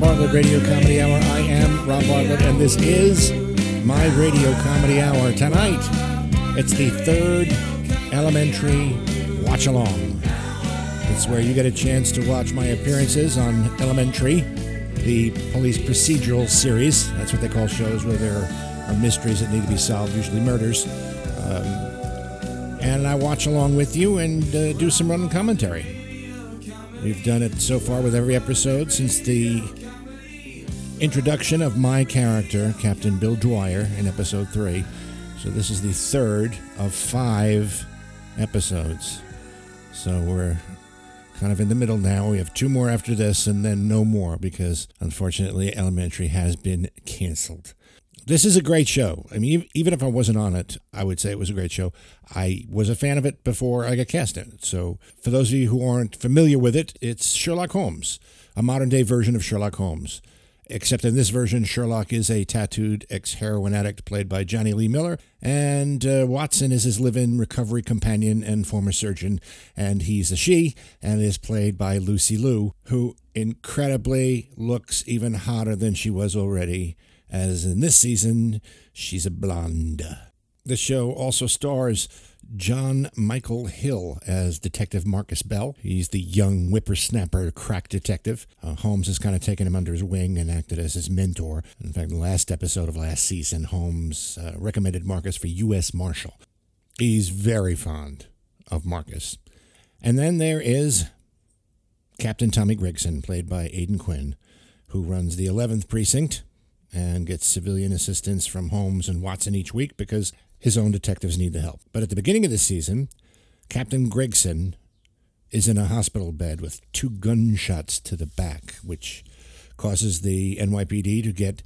Bartlett Radio Comedy Hour. I am Rob Bartlett, and this is my Radio Comedy Hour. Tonight, it's the third elementary watch along. It's where you get a chance to watch my appearances on Elementary, the police procedural series. That's what they call shows where there are mysteries that need to be solved, usually murders. Um, and I watch along with you and uh, do some running commentary. We've done it so far with every episode since the introduction of my character, Captain Bill Dwyer, in episode three. So this is the third of five episodes. So we're kind of in the middle now. We have two more after this and then no more because unfortunately Elementary has been canceled. This is a great show. I mean, even if I wasn't on it, I would say it was a great show. I was a fan of it before I got cast in it. So, for those of you who aren't familiar with it, it's Sherlock Holmes, a modern day version of Sherlock Holmes. Except in this version, Sherlock is a tattooed ex heroin addict played by Jonny Lee Miller, and uh, Watson is his live in recovery companion and former surgeon, and he's a she, and is played by Lucy Liu, who incredibly looks even hotter than she was already as in this season, she's a blonde. The show also stars Jon Michael Hill as Detective Marcus Bell. He's the young whippersnapper crack detective. Uh, Holmes has kind of taken him under his wing and acted as his mentor. In fact, the last episode of last season, Holmes uh, recommended Marcus for U.S. Marshal. He's very fond of Marcus. And then there is Captain Tommy Gregson, played by Aidan Quinn, who runs the 11th Precinct and gets civilian assistance from Holmes and Watson each week because his own detectives need the help. But at the beginning of the season, Captain Gregson is in a hospital bed with two gunshots to the back, which causes the NYPD to get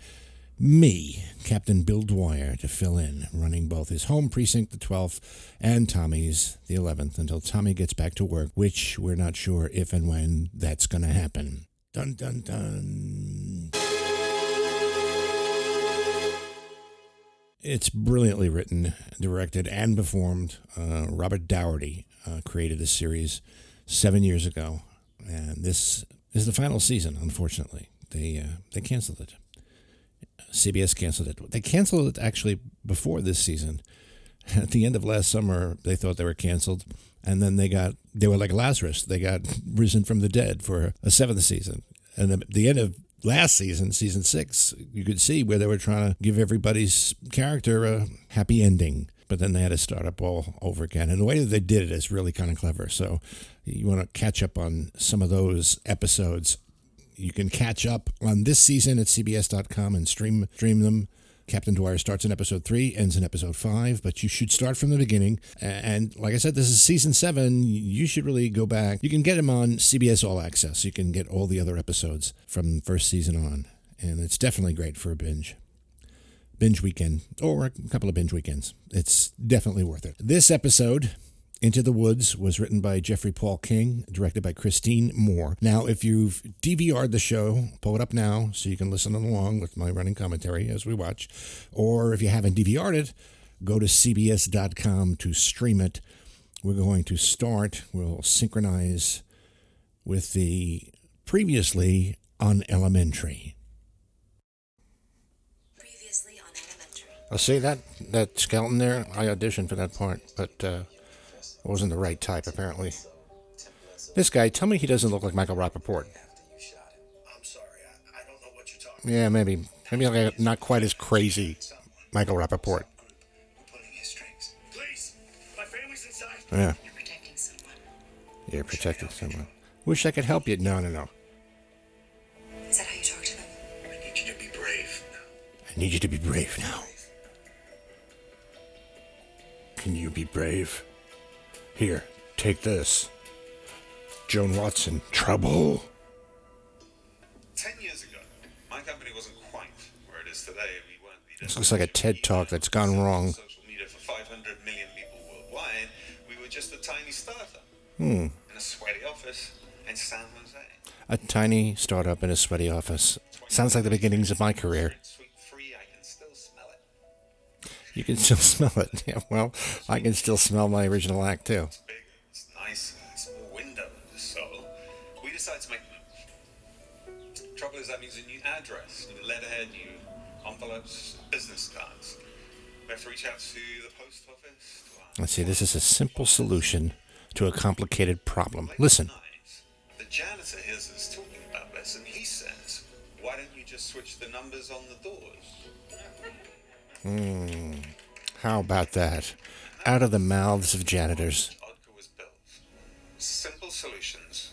me, Captain Bill Dwyer, to fill in, running both his home precinct, the 12th, and Tommy's, the 11th, until Tommy gets back to work, which we're not sure if and when that's going to happen. Dun dun dun. It's brilliantly written, directed, and performed. Uh, Robert Doherty uh, created this series seven years ago, and this is the final season. Unfortunately, they uh, they canceled it. CBS canceled it. They canceled it actually before this season. At the end of last summer, they thought they were canceled, and then they got they were like Lazarus. They got risen from the dead for a seventh season. And at the end of last season, season six, you could see where they were trying to give everybody's character a happy ending. But then they had to start up all over again. And the way that they did it is really kind of clever. So you want to catch up on some of those episodes. You can catch up on this season at CBS.com and stream stream them Captain Dwyer starts in episode three, ends in episode five, but you should start from the beginning. And like I said, this is season seven. You should really go back. You can get them on CBS All Access. You can get all the other episodes from first season on. And it's definitely great for a binge. Binge weekend, or a couple of binge weekends. It's definitely worth it. This episode into the Woods was written by Jeffrey Paul King, directed by Christine Moore. Now, if you've DVR'd the show, pull it up now so you can listen along with my running commentary as we watch. Or if you haven't DVR'd it, go to CBS.com to stream it. We're going to start, we'll synchronize with the previously on Elementary. Previously on Elementary. I'll see that that skeleton there. I auditioned for that part, but uh, I wasn't the right type, apparently. This guy, tell me he doesn't look like Michael Rapaport. I'm sorry, I, I don't know what you're talking Yeah, maybe. Maybe like not quite as crazy Michael Rapaport. We're pulling his strings. Please, my family's inside. Yeah, You're protecting someone. you're protecting someone. Wish I could help you. No, no, no. Is that how you talk to them? I need you to be brave. now. I need you to be brave now. Can you be brave? Here, take this. Joan Watson, trouble? Ten years ago, my company wasn't quite where it is today. We weren't the This looks like a TED talk that's gone wrong. Social media for 500 million people worldwide. We were just a tiny startup Hmm. in a sweaty office in San Jose. A tiny startup in a sweaty office. Sounds like the beginnings of my career. You can still smell it. Yeah, well, I can still smell my original act too. It's big, it's nice, it's more window, so we decided to make. Trouble is, that means a new address, new letterhead, new envelopes, business cards. We have to reach out to the post office. Let's see, this is a simple solution to a complicated problem. Listen. The janitor hears us talking about this, and he says, "Why don't you just switch the numbers on the doors?" How about that? Out of the mouths of janitors. Odka was built. Simple solutions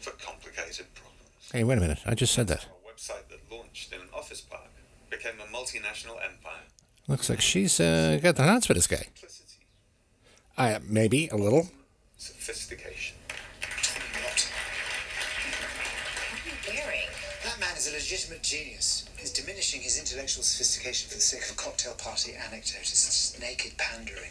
for complicated problems. Hey, wait a minute. I just said that. A website that launched in an office park became a multinational empire. Looks like she's uh, got the hots for this guy. Simplicity, Uh, maybe a little. sophistication. What? What are you wearing? That man is a legitimate genius. He's diminishing his intellectual sophistication for the sake of a cocktail party anecdote. It's just naked pandering.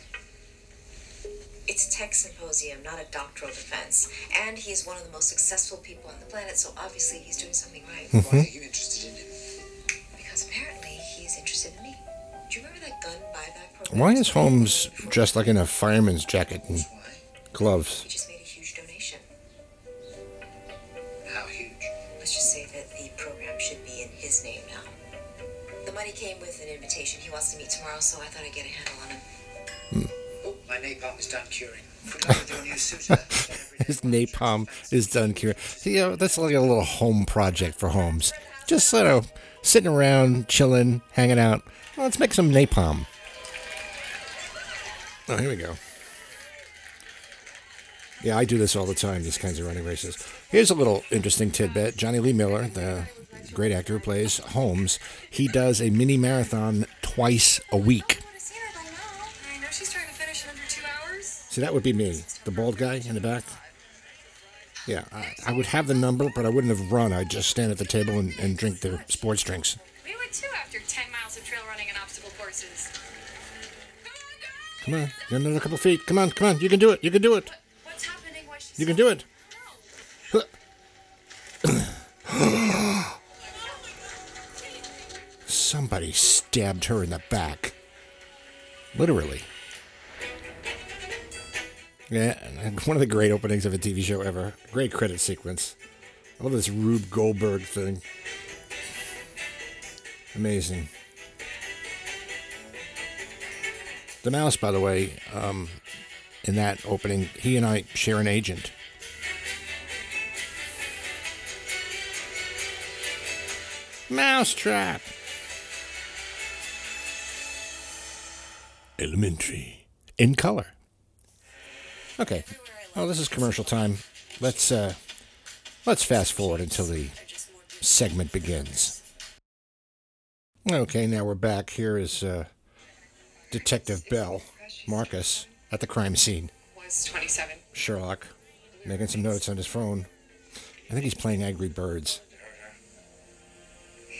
It's a tech symposium, not a doctoral defense. And he's one of the most successful people on the planet, so obviously he's doing something right. Mm-hmm. Why are you interested in him? because apparently he's interested in me. Do you remember that gun buyback program? Why is Holmes dressed like in a fireman's jacket and gloves? He just made a huge donation. How huge? Let's just say that the program should be in his name now. The money came with an invitation. He wants to meet tomorrow, so I thought I'd get a handle on him. Hmm. Oh, my napalm is done curing. Good with your new suitor. His napalm is done curing. You know, that's like a little home project for Holmes. Just sort of sitting around, chilling, hanging out. Well, let's make some napalm. Oh, here we go. Yeah, I do this all the time, these kinds of running races. Here's a little interesting tidbit. Jonny Lee Miller, the great actor who plays Holmes, he does a mini marathon twice a week. I want to see her by now. I know she's trying to finish under two hours. See, that would be me, the bald guy in the back. Yeah, I, I would have the number, but I wouldn't have run. I'd just stand at the table and, and drink the sports drinks. We would too after 10 miles of trail running and obstacle courses. Come on, got another couple feet. Come on, come on. You can do it. You can do it. What's happening? What You can do it. Somebody stabbed her in the back. Literally. Yeah, one of the great openings of a TV show ever. Great credit sequence. I love this Rube Goldberg thing. Amazing. The mouse, by the way, um, in that opening, he and I share an agent. Mousetrap. Elementary. In color. Okay. Well, this is commercial time. Let's uh let's fast forward until the segment begins. Okay, now we're back. Here is uh Detective Bell, Marcus, at the crime scene. was 27. Sherlock, making some notes on his phone. I think he's playing Angry Birds.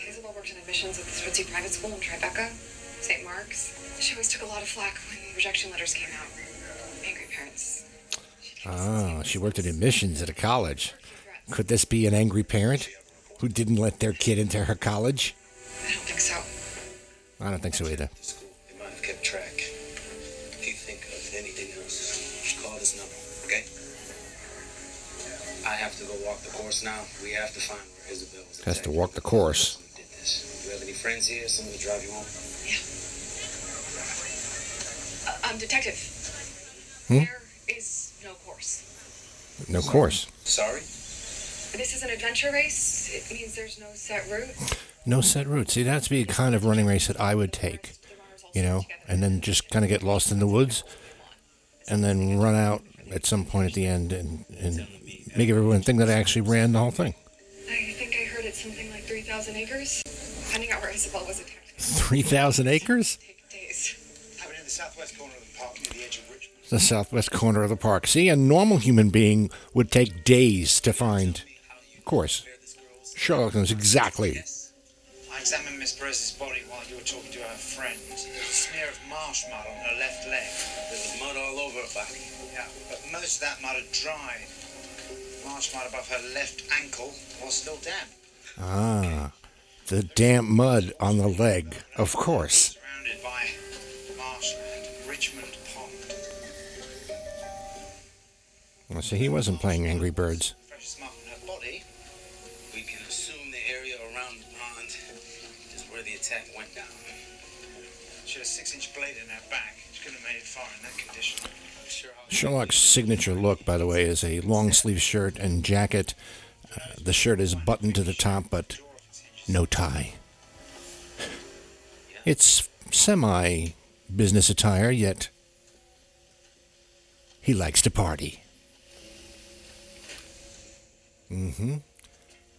Isabel worked in admissions at this ritzy private school in Tribeca, St. Mark's. She always took a lot of flack when rejection letters came out. Angry parents. Ah, she worked at admissions at a college. Could this be an angry parent who didn't let their kid into her college? I don't think so. I don't think so either. School, they might have kept track. If you think of anything else, just call this number, okay? I have to go walk the course now. We have to find where Isabel was. Has to walk the course. We did this. You have any friends here? Someone to drive you home? Uh, um, detective. Hmm? There is no course. No course. Sorry? This is an adventure race. It means there's no set route. No set route. See, that's be a kind of running race that I would take, you know, and then just kind of get lost in the woods and then run out at some point at the end and, and make everyone think that I actually ran the whole thing. I think I heard it's something like 3,000 acres. Finding out where Isabel was attacked. 3,000 acres? Take days. Happened in the southwest corner of the park near the edge of Richmond. The southwest corner of the park. See, a normal human being would take days to find. Of course. Sherlock knows exactly. I examined Miss Perez's body while you were talking to her friend. There's a smear of marsh mud on her left leg. There was mud all over her body. Yeah, but most of that mud had dried. Marsh mud above her left ankle was still damp. Ah, the damp mud on the leg. Of course. Surrounded by Well, see, he wasn't playing Angry Birds. Precious mark on her body. We can assume the area around beyond is where the attack went down. She had a six-inch blade in her back. She couldn't have made it far in that condition. Sure Sherlock's signature look, by the way, is a long sleeve shirt and jacket. Uh, the shirt is buttoned to the top, but no tie. It's semi business attire, yet he likes to party. Mm hmm.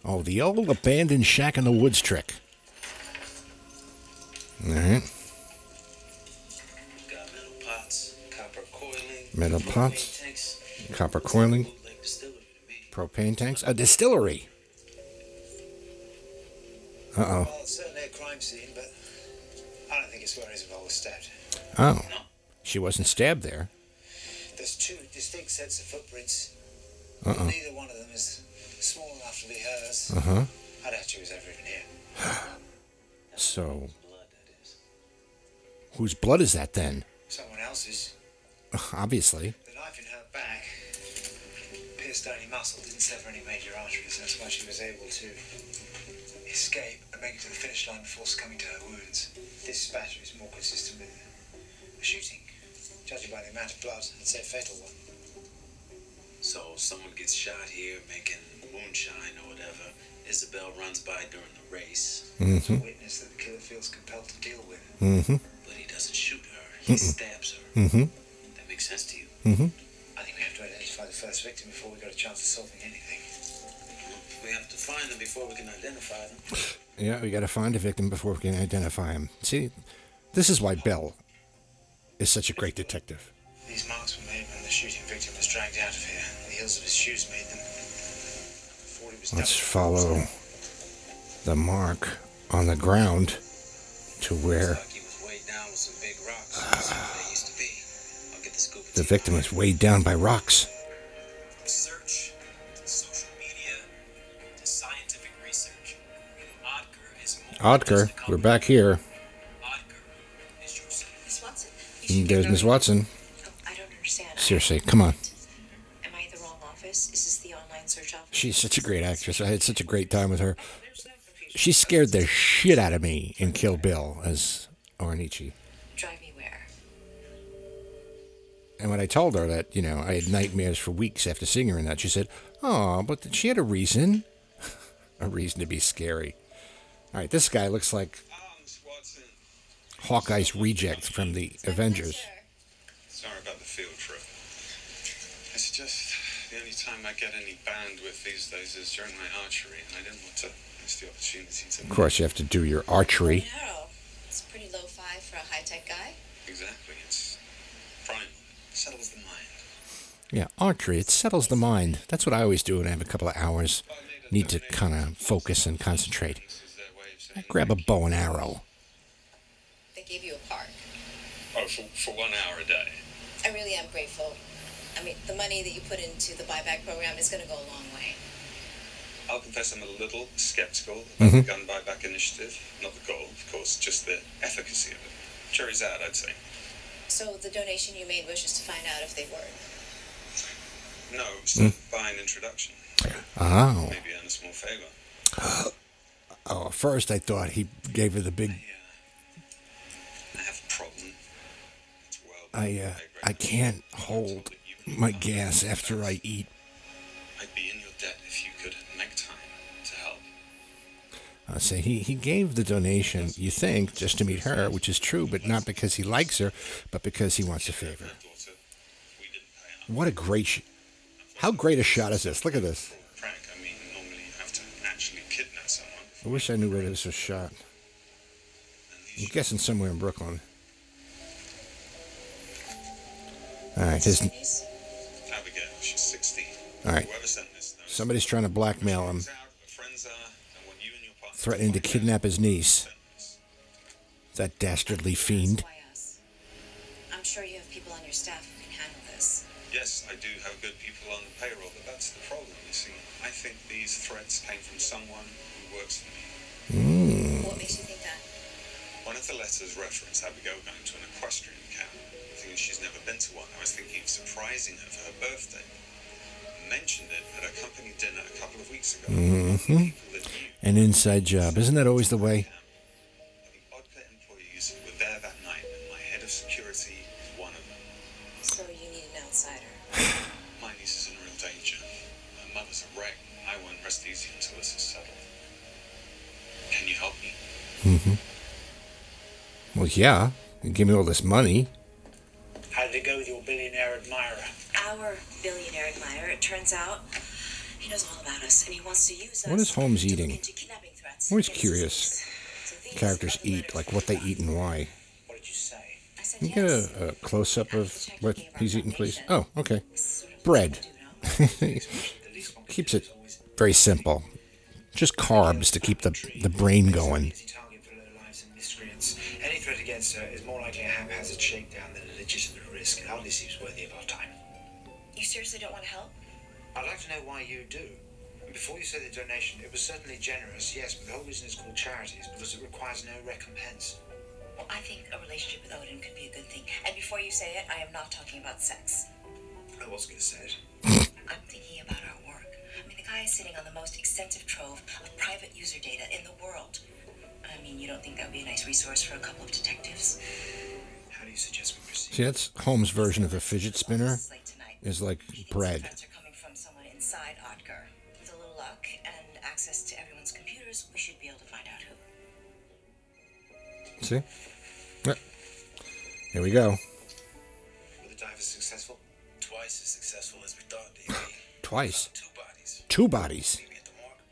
Oh, the old abandoned shack in the woods trick. All right. got metal pots, copper coiling, Metal propane pots, tanks. copper coiling, Bootleg distillery to me. propane tanks, a distillery. Uh oh. Well, it's certainly a crime scene, but I don't think it's where Isabel was stabbed. Oh. She wasn't stabbed there. There's two distinct sets of footprints. Uh oh. Neither one of them is small enough to be hers. Uh huh. I doubt she was ever even here. So, Blood, that is. whose blood is that then? Someone else's. Obviously. The knife in her back pierced only muscle, didn't sever any major arteries. That's why she was able to escape and make it to the finish line before succumbing to her wounds. This spatter is more consistent with a shooting. Judging by the amount of blood, I'd say a fatal one. So someone gets shot here making moonshine or whatever. Isabel runs by during the race, It's a witness that the killer feels compelled to deal with. Mm hmm. but he doesn't shoot her. He stabs her. Mm hmm. That makes sense to you. Mm hmm. I think we have to identify the first victim before we got a chance of solving anything. We have to find them before we can identify them. Yeah, we gotta find a victim before we can identify him. See, this is why Bell is such a great detective. These marks were made when the shooting victim was dragged out of here. The heels of his shoes made them. Before he was Let's follow the mark on the ground to where Looks like he was weighed down with some big rocks. That's where they ah. used to be. I'll get the victim is weighed down by rocks. Research, social media, to scientific research. Odger is more than Odker, just a we're back here. Odger is your son. Miss Watson. And There's Miss Watson. Oh, I don't understand. Seriously, come on. She's such a great actress. I had such a great time with her. She scared the shit out of me in Kill Bill as O-Ren Ishii. Drive me where? And when I told her that, you know, I had nightmares for weeks after seeing her in that, she said, Oh, but she had a reason. a reason to be scary. All right, this guy looks like Miss Watson. Hawkeye's reject from the Avengers. Sorry about the field trip. It's just the only time I get any bandwidth these days is during my archery, and I didn't want to miss the opportunity to. Of course, you have to do your archery. Narrow. It's pretty low fi for a high tech guy. Exactly. It's prime. Settles the mind. Yeah, archery, it settles the mind. That's what I always do when I have a couple of hours. Need to kind of focus and concentrate. This is their way of I grab a bow and arrow. They gave you a park. Oh, for, for one hour a day. I really am grateful. I mean, the money that you put into the buyback program is going to go a long way. I'll confess I'm a little skeptical about mm-hmm. the gun buyback initiative. Not the goal, of course, just the efficacy of it. Jury's out, I'd say. So the donation you made was just to find out if they were. No, just hmm. buy an introduction. Oh. Maybe earn a small favor. Oh, at first I thought he gave her the big. I uh, have a problem. It's well. I uh, I can't hold my gas after I eat. I'd be in your debt if you could make time to help. I say he he gave the donation. You think just to meet her, which is true, but not because he likes her, but because he wants a favor. Daughter, we didn't pay up. What a great! Sh- how great a shot is this? Look at this. I mean, normally you have to actually kidnap someone. I wish I knew where this was shot. I'm guessing somewhere in Brooklyn. All right, his Abigail, she's 16. All right. Whoever sent this knows somebody's trying to blackmail him, who's out, where friends are, and what you and your partner threatening to kidnap his niece. That dastardly fiend. I'm sure you have people on your staff who can handle this. Yes, I do have good people on the payroll, but that's the problem, you see. I think these threats came from someone who works for me. Hmm. What makes you think that? One of the letters referenced Abigail going to an equestrian camp. Thinking she's never been to one. I was thinking of surprising her for her birthday. Mentioned it at a company dinner a couple of weeks ago. People that knew. An inside job. Isn't that always the way? The Oddpet employees were there that night, and my head of security, is one of them. So you need an outsider. My niece is in real danger. My mother's a wreck. I won't rest easy until this is settled. Can you help me? Mm-hmm. Well, yeah. You give me all this money. How did it go with your billionaire admirer? Our billionaire admirer, it turns out, he knows all about us and he wants to use us. What is Holmes eating? into kidnapping threats Always curious. us. So these Characters eat, like what they eat and why. What did you say? Can you get a, a close up of what he gave our he's eating, please? Oh, okay. This is sort of Bread. what we do, no? The least one could Keeps do it is always very simple. Just carbs to keep the, the brain going. Easy target for lowlifes and miscreants. Any threat against her is more likely a haphazard shakedown than a legitimate risk. It hardly seems worthy of our time. You seriously don't want to help? I'd like to know why you do. And before you say the donation, it was certainly generous, yes, but the whole reason it's called charities because it requires no recompense. Well, I think a relationship with Odin could be a good thing. And before you say it, I am not talking about sex. I was going to say it. I'm thinking about our work. I mean, the guy is sitting on the most extensive trove of private user data in the world. I mean, you don't think that would be a nice resource for a couple of detectives? How do you suggest we proceed? See, that's Holmes' version of a fidget spinner. This is late tonight. Is like bread. Are coming from someone inside Otgar. Access to everyone's computers, we should be able to find out who. See? Yep. Here we go. Were the divers successful? Twice as successful as we thought they'd be. Twice. Two bodies. Two bodies. Maybe at the morgue.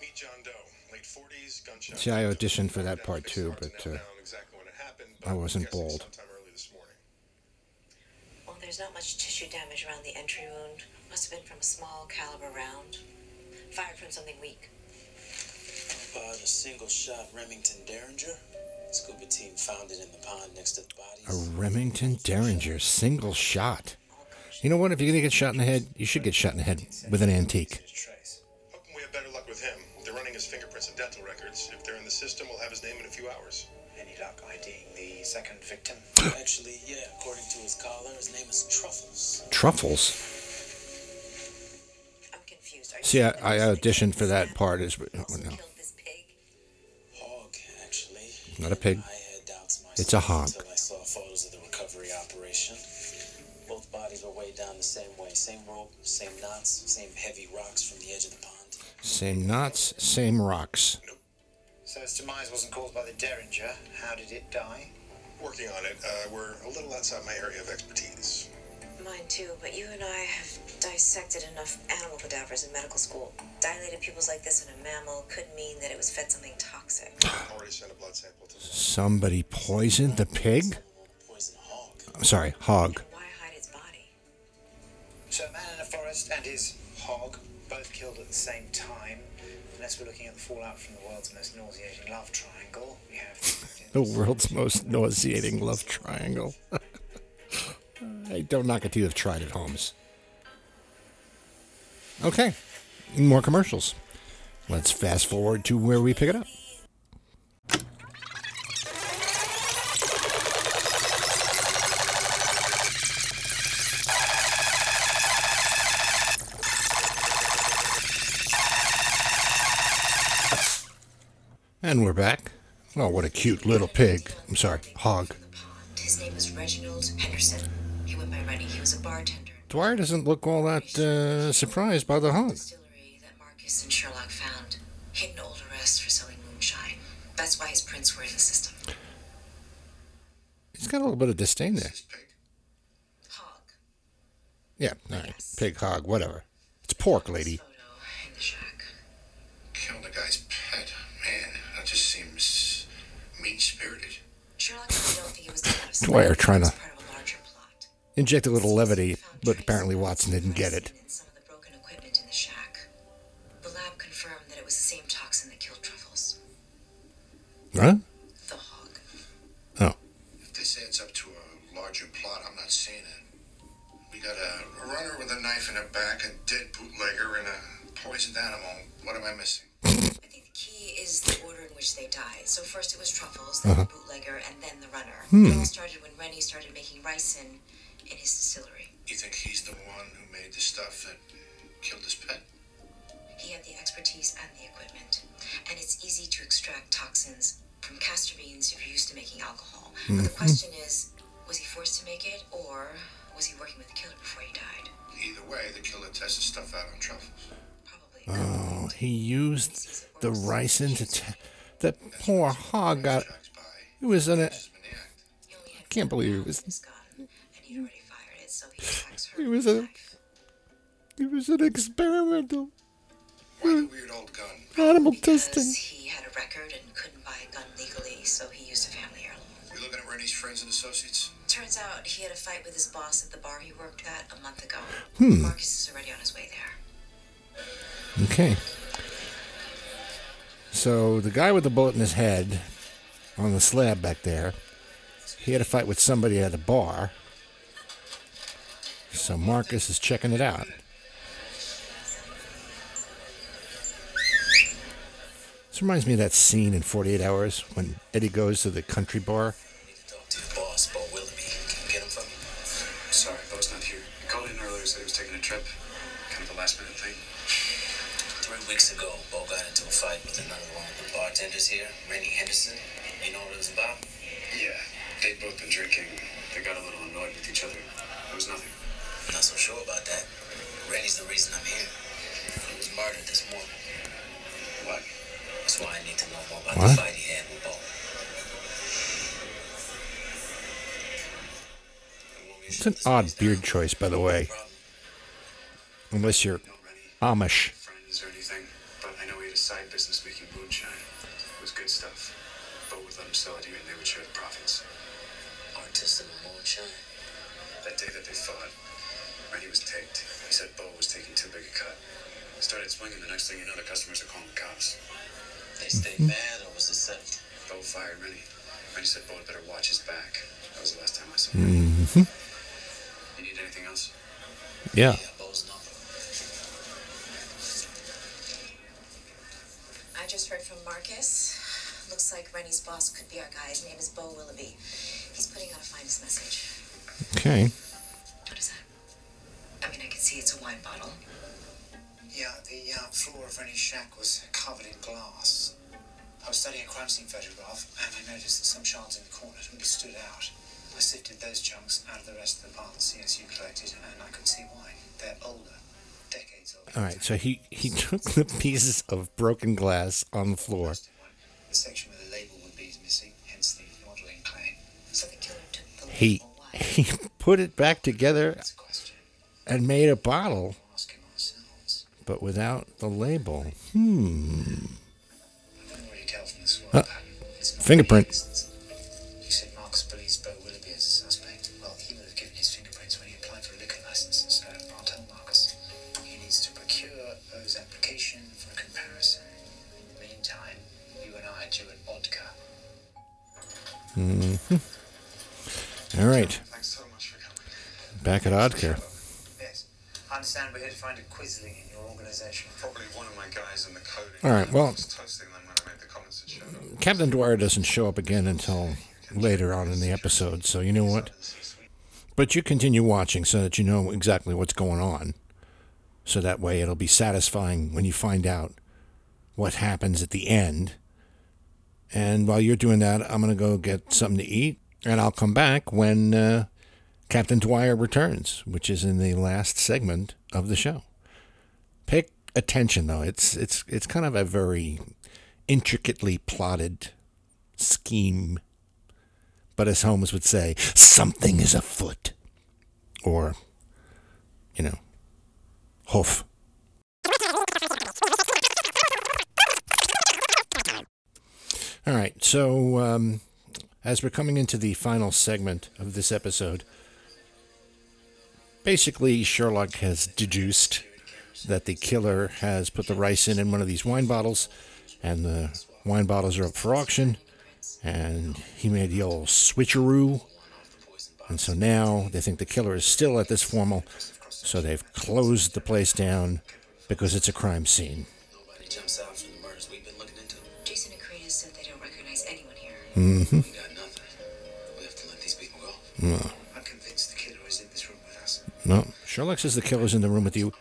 Meet John Doe, late 40s, gunshot. See, I auditioned for that part too, but, uh, exactly when it happened, I wasn't guessing bald. Sometime early this morning. Well, there's not much tissue damage around the entry wound. Must have been from a small caliber round. Fired from something weak. About a single shot Remington Derringer. Scuba team found it in the pond next to the bodies. A bodies. Remington Derringer single shot. You know what? If you're gonna get shot in the head, you should get shot in the head with an antique. His trace. Hoping we have better luck with him. They're running his fingerprints and dental records. If they're in the system, we'll have his name in a few hours. Any luck IDing the second victim? Actually, yeah, according to his collar, his name is Truffles. Truffles. See, I, I auditioned for that part. Is also no, killed this pig? Hog, actually. not a pig. I had doubts myself It's a hog. I saw photos of the recovery operation. Both bodies were weighed down the same way. Same rope, same knots, same heavy rocks from the edge of the pond. Same knots, same rocks. So its demise wasn't caused by the Derringer. How did it die? Working on it. Uh, we're a little outside my area of expertise. Mine too, but you and I have dissected enough animal cadavers in medical school. Dilated pupils like this in a mammal could mean that it was fed something toxic. Already sent a blood sample to Somebody poisoned the pig. Someone hog. I'm sorry, hog. Why hide its body? So a man in a forest and his hog, both killed at the same time. Unless we're looking at the fallout from the world's most nauseating love triangle, we have The world's most nauseating love triangle. I don't knock it till you've tried it, Holmes. Okay, more commercials. Let's fast forward to where we pick it up. And we're back. Oh, what a cute little pig. I'm sorry, hog. His name was Reginald Henderson. He went by Rennie. He was a bartender. Dwyer doesn't look all that uh, surprised by the hunt. Distillery that Marcus and Sherlock found. Hidden old arrest for selling moonshine. That's why his prints were in the system. He's got a little bit of disdain there. Hog. Yeah, all right. Pig, hog, whatever. It's pork, lady. Photo in the shack. Killed a guy's pet. Man, that just seems mean spirited. Sherlock I don't think it was done out of spite. Dwyer trying to- Inject a little levity, but apparently Watson didn't get it. toxin in some of the broken equipment in the shack. The lab confirmed that it was the same toxin that killed Truffles. Huh? The hog. Oh. If this adds up to a larger plot, I'm not seeing it. We got a runner with a knife in her back, a dead bootlegger, and a poisoned animal. What am I missing? I think the key is the order in which they died. So first it was Truffles, then uh-huh. the bootlegger, and then the runner. Hmm. It all started when Rennie started making ricin in his distillery. You think he's the one who made the stuff that killed his pet? He had the expertise and the equipment. And it's easy to extract toxins from castor beans if you're used to making alcohol. But the mm-hmm. question is was he forced to make it, or was he working with the killer before he died? Either way, the killer tested stuff out on truffles. Probably. Oh, he used the ricin to. T- that poor hog got. Tracks by He was in a. Mrs. Maniac. He only had Can't believe it one was- in his gun, and he'd already fired it, so he attacks her He was with a- knife. He was an experimental Why the weird old gun? animal Because testing. he had a record and couldn't buy a gun legally, so he used a family heirloom. We looking at Rennie's friends and associates? Turns out he had a fight with his boss at the bar he worked at a month ago. Hmm. Marcus is already on his way there. Okay. So the guy with the bullet in his head on the slab back there, he had a fight with somebody at a bar. So Marcus is checking it out. This reminds me of that scene in 48 Hours when Eddie goes to the country bar. Odd beard choice, by the way, unless you're Amish. Friends or anything. But I know he had a side business making moonshine. It here and they would share the profits. Moonshine. That day that they was. He said Bo was taking too big a cut. Started swinging. The next thing you know, the customers are calling the cops. They stayed mad or was? Bo fired said Bo had better watch his back. That was the last time I saw him. hmm You need anything else? Yeah. Yeah, Bo's number. I just heard from Marcus. Looks like Rennie's boss could be our guy. His name is Bo Willoughby. He's putting out a finest message. Okay. What is that? I mean, I can see it's a wine bottle. Yeah, the uh, floor of Rennie's shack was covered in glass. I was studying a crime scene photograph, and I noticed that some shards in the corners really stood out. I sifted those chunks out of the rest of the parts CSU collected, and I could see why. They're older, decades older. All right. So he he took the pieces of broken glass on the floor. The section where the label would be is missing, hence the modelling claim. So the killer took the He. He put it back together That's a question. and made a bottle, We'll ask him ourselves. but without the label. Hmm. I can already tell from the swab Uh. Fingerprint. Mm-hmm. All right. Thanks so much for coming. Back at Oddcare. Yes. I understand we're here to find a quisling in your organization. Probably one of my guys in the coding. All right, well- was toasting them when I made the comments that. Captain Dwyer doesn't show up again until later on in the episode, so you know what? But you continue watching so that you know exactly what's going on. So that way it'll be satisfying when you find out what happens at the end. And while you're doing that, I'm going to go get something to eat, and I'll come back when uh, Captain Dwyer returns, which is in the last segment of the show. Pay attention, though. It's it's it's kind of a very intricately plotted scheme. But as Holmes would say, something is afoot. Or, you know, hoof. All right, so um, as we're coming into the final segment of this episode, basically Sherlock has deduced that the killer has put the ricin in one of these wine bottles, and the wine bottles are up for auction, and he made the old switcheroo, and so now they think the killer is still at this formal, so they've closed the place down because it's a crime scene. Mm-hmm. No. No. Sherlock says the killer's in the room with you.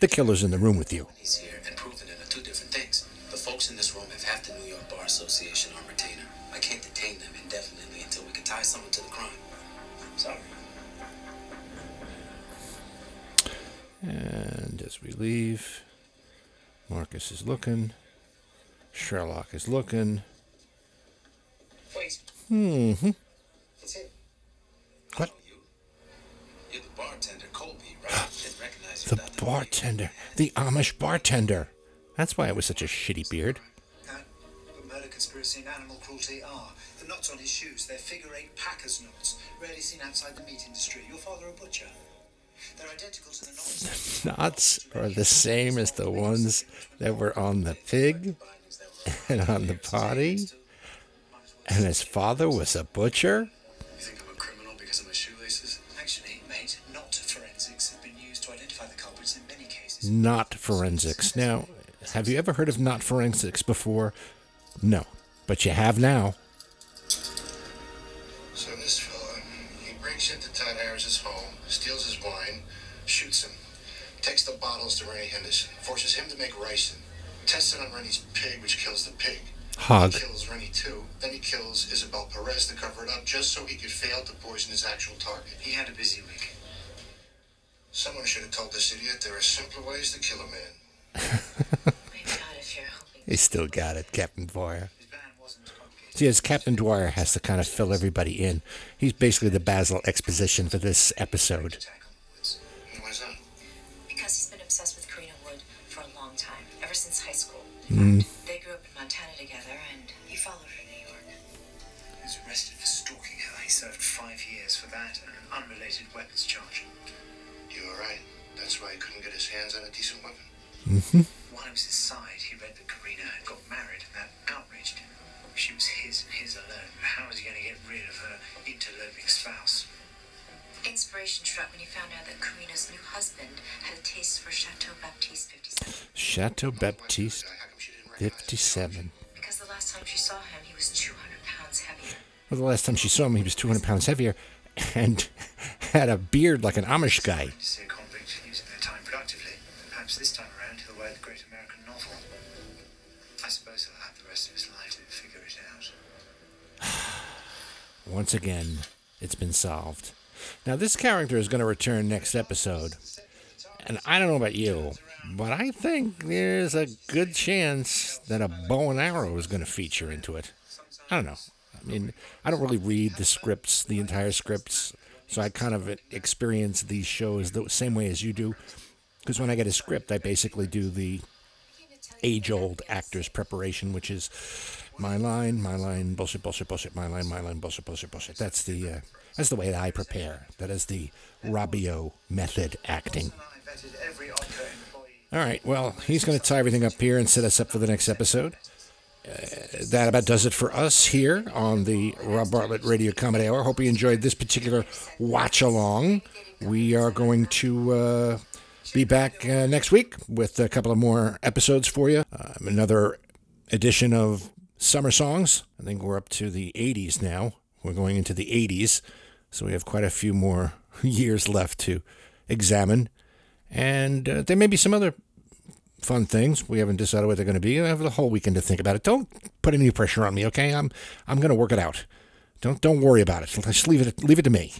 The killer's in the room with you. He's here and proven it are two different things. The folks in this room have half the New York Bar Association on retainer. I can't detain them indefinitely until we can tie someone to the crime. Sorry. And as we leave, Marcus is looking. Sherlock is looking. Wait, Hmm. it's him. What? You? You're the bartender, Colby, right? Didn't recognize you The bartender. The Amish bartender. That's why it was such a shitty beard. No, but murder, conspiracy, and animal cruelty are. The knots on his shoes, they're figure eight packers knots, rarely seen outside the meat industry. Your father a butcher. They're identical to the knots. Knots are the same as the ones that were on the pig and on the potty. And his father was a butcher? You think I'm a criminal because of my shoelaces? Actually, mate, knot forensics have been used to identify the culprits in many cases. Knot forensics. Now, have you ever heard of knot forensics before? No. But you have now. So this fella, he breaks into Todd Harris's home, steals his wine, shoots him, takes the bottles to Rennie Henderson, forces him to make ricin, tests it on Rennie's pig, which kills the pig. Hog. He idiot there are simpler ways to kill a man. Maybe not if you're. He still got it, Captain Dwyer. His plan wasn't complicated. See, as Captain Dwyer has to kind of fill everybody in. He's basically the Basil exposition for this episode. Tackle Woods. Why's that? Because he's been obsessed with Karina Wood for a long time, ever since high school. Mm. They grew up in Montana together, and he followed her to New York. He was arrested for stalking her. He served five years for that and an unrelated weapons charge. You were right. That's why he couldn't get his hands on a decent weapon. Mm-hmm. While he was inside, he read that Karina had got married, and that outraged him. She was his and his alone. How was he going to get rid of her interloping spouse? Inspiration struck when he found out that Karina's new husband had a taste for Chateau Baptiste 57. Chateau Baptiste How come she didn't recognize his 57. Because the last time she saw him, he was 200 pounds heavier. Well, the last time she saw him, he was 200 pounds heavier and had a beard like an Amish guy. To see a convict using their time productively. Perhaps this time around he'll wear the great American novel. I suppose he'll have the rest of his life to figure it out. Once again, it's been solved. Now, this character is going to return next episode. And I don't know about you, but I think there's a good chance that a bow and arrow is going to feature into it. I don't know. I mean, I don't really read the scripts, the entire scripts, so I kind of experience these shows the same way as you do. Because when I get a script, I basically do the age old actor's preparation, which is my line, my line, bullshit, bullshit, bullshit, my line, my line, bullshit, bullshit, bullshit. That's the uh, that's the way that I prepare. That is the Robio method acting. All right, well, he's going to tie everything up here and set us up for the next episode. Uh, that about does it for us here on the Rob Bartlett Radio Comedy Hour. Hope you enjoyed this particular watch along. We are going to uh, be back uh, next week with a couple of more episodes for you. Um, another edition of Summer Songs. I think we're up to the 80s now. We're going into the 80s, so we have quite a few more years left to examine. And uh, there may be some other fun things. We haven't decided what they're going to be. I have the whole weekend to think about it. Don't put any pressure on me, okay? I'm I'm going to work it out. Don't don't worry about it. Just leave it leave it to me.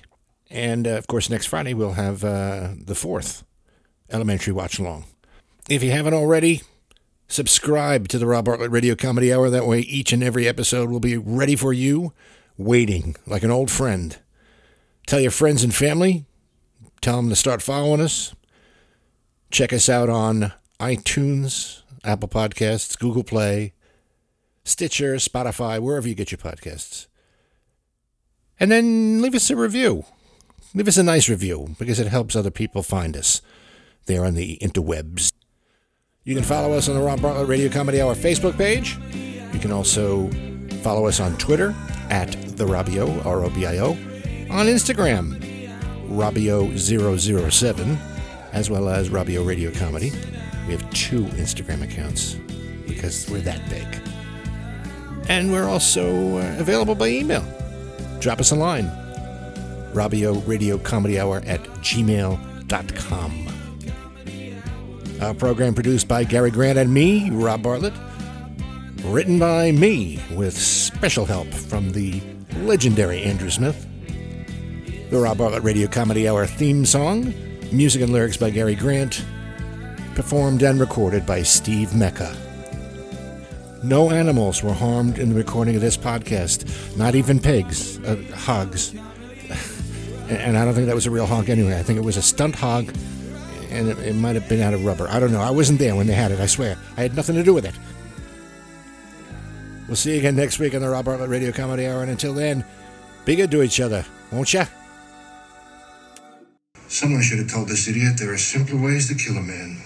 And uh, of course, next Friday we'll have uh, the fourth elementary watch along. If you haven't already, subscribe to the Rob Bartlett Radio Comedy Hour. That way, each and every episode will be ready for you, waiting like an old friend. Tell your friends and family. Tell them to start following us. Check us out on iTunes, Apple Podcasts, Google Play, Stitcher, Spotify, wherever you get your podcasts. And then leave us a review. Leave us a nice review because it helps other people find us there on the interwebs. You can follow us on the Rob Bartlett Radio Comedy Hour Facebook page. You can also follow us on Twitter at the Robio, R O B I O, on Instagram, Robio007, as well as Robio Radio Comedy. We have two Instagram accounts because we're that big. And we're also uh, available by email. Drop us a line. Robio Radio Comedy Hour at gmail.com. Our program produced by Gary Grant and me, Rob Bartlett. written by me with special help from the legendary Andrew Smith. The Rob Bartlett Radio Comedy Hour theme song, music and lyrics by Gary Grant, performed and recorded by Steve Mecca. No animals were harmed in the recording of this podcast, not even pigs, uh, hogs. and I don't think that was a real hog anyway. I think it was a stunt hog, and it, it might have been out of rubber. I don't know. I wasn't there when they had it, I swear. I had nothing to do with it. We'll see you again next week on the Rob Bartlett Radio Comedy Hour, and until then, be good to each other, won't ya? Someone should have told this idiot there are simpler ways to kill a man.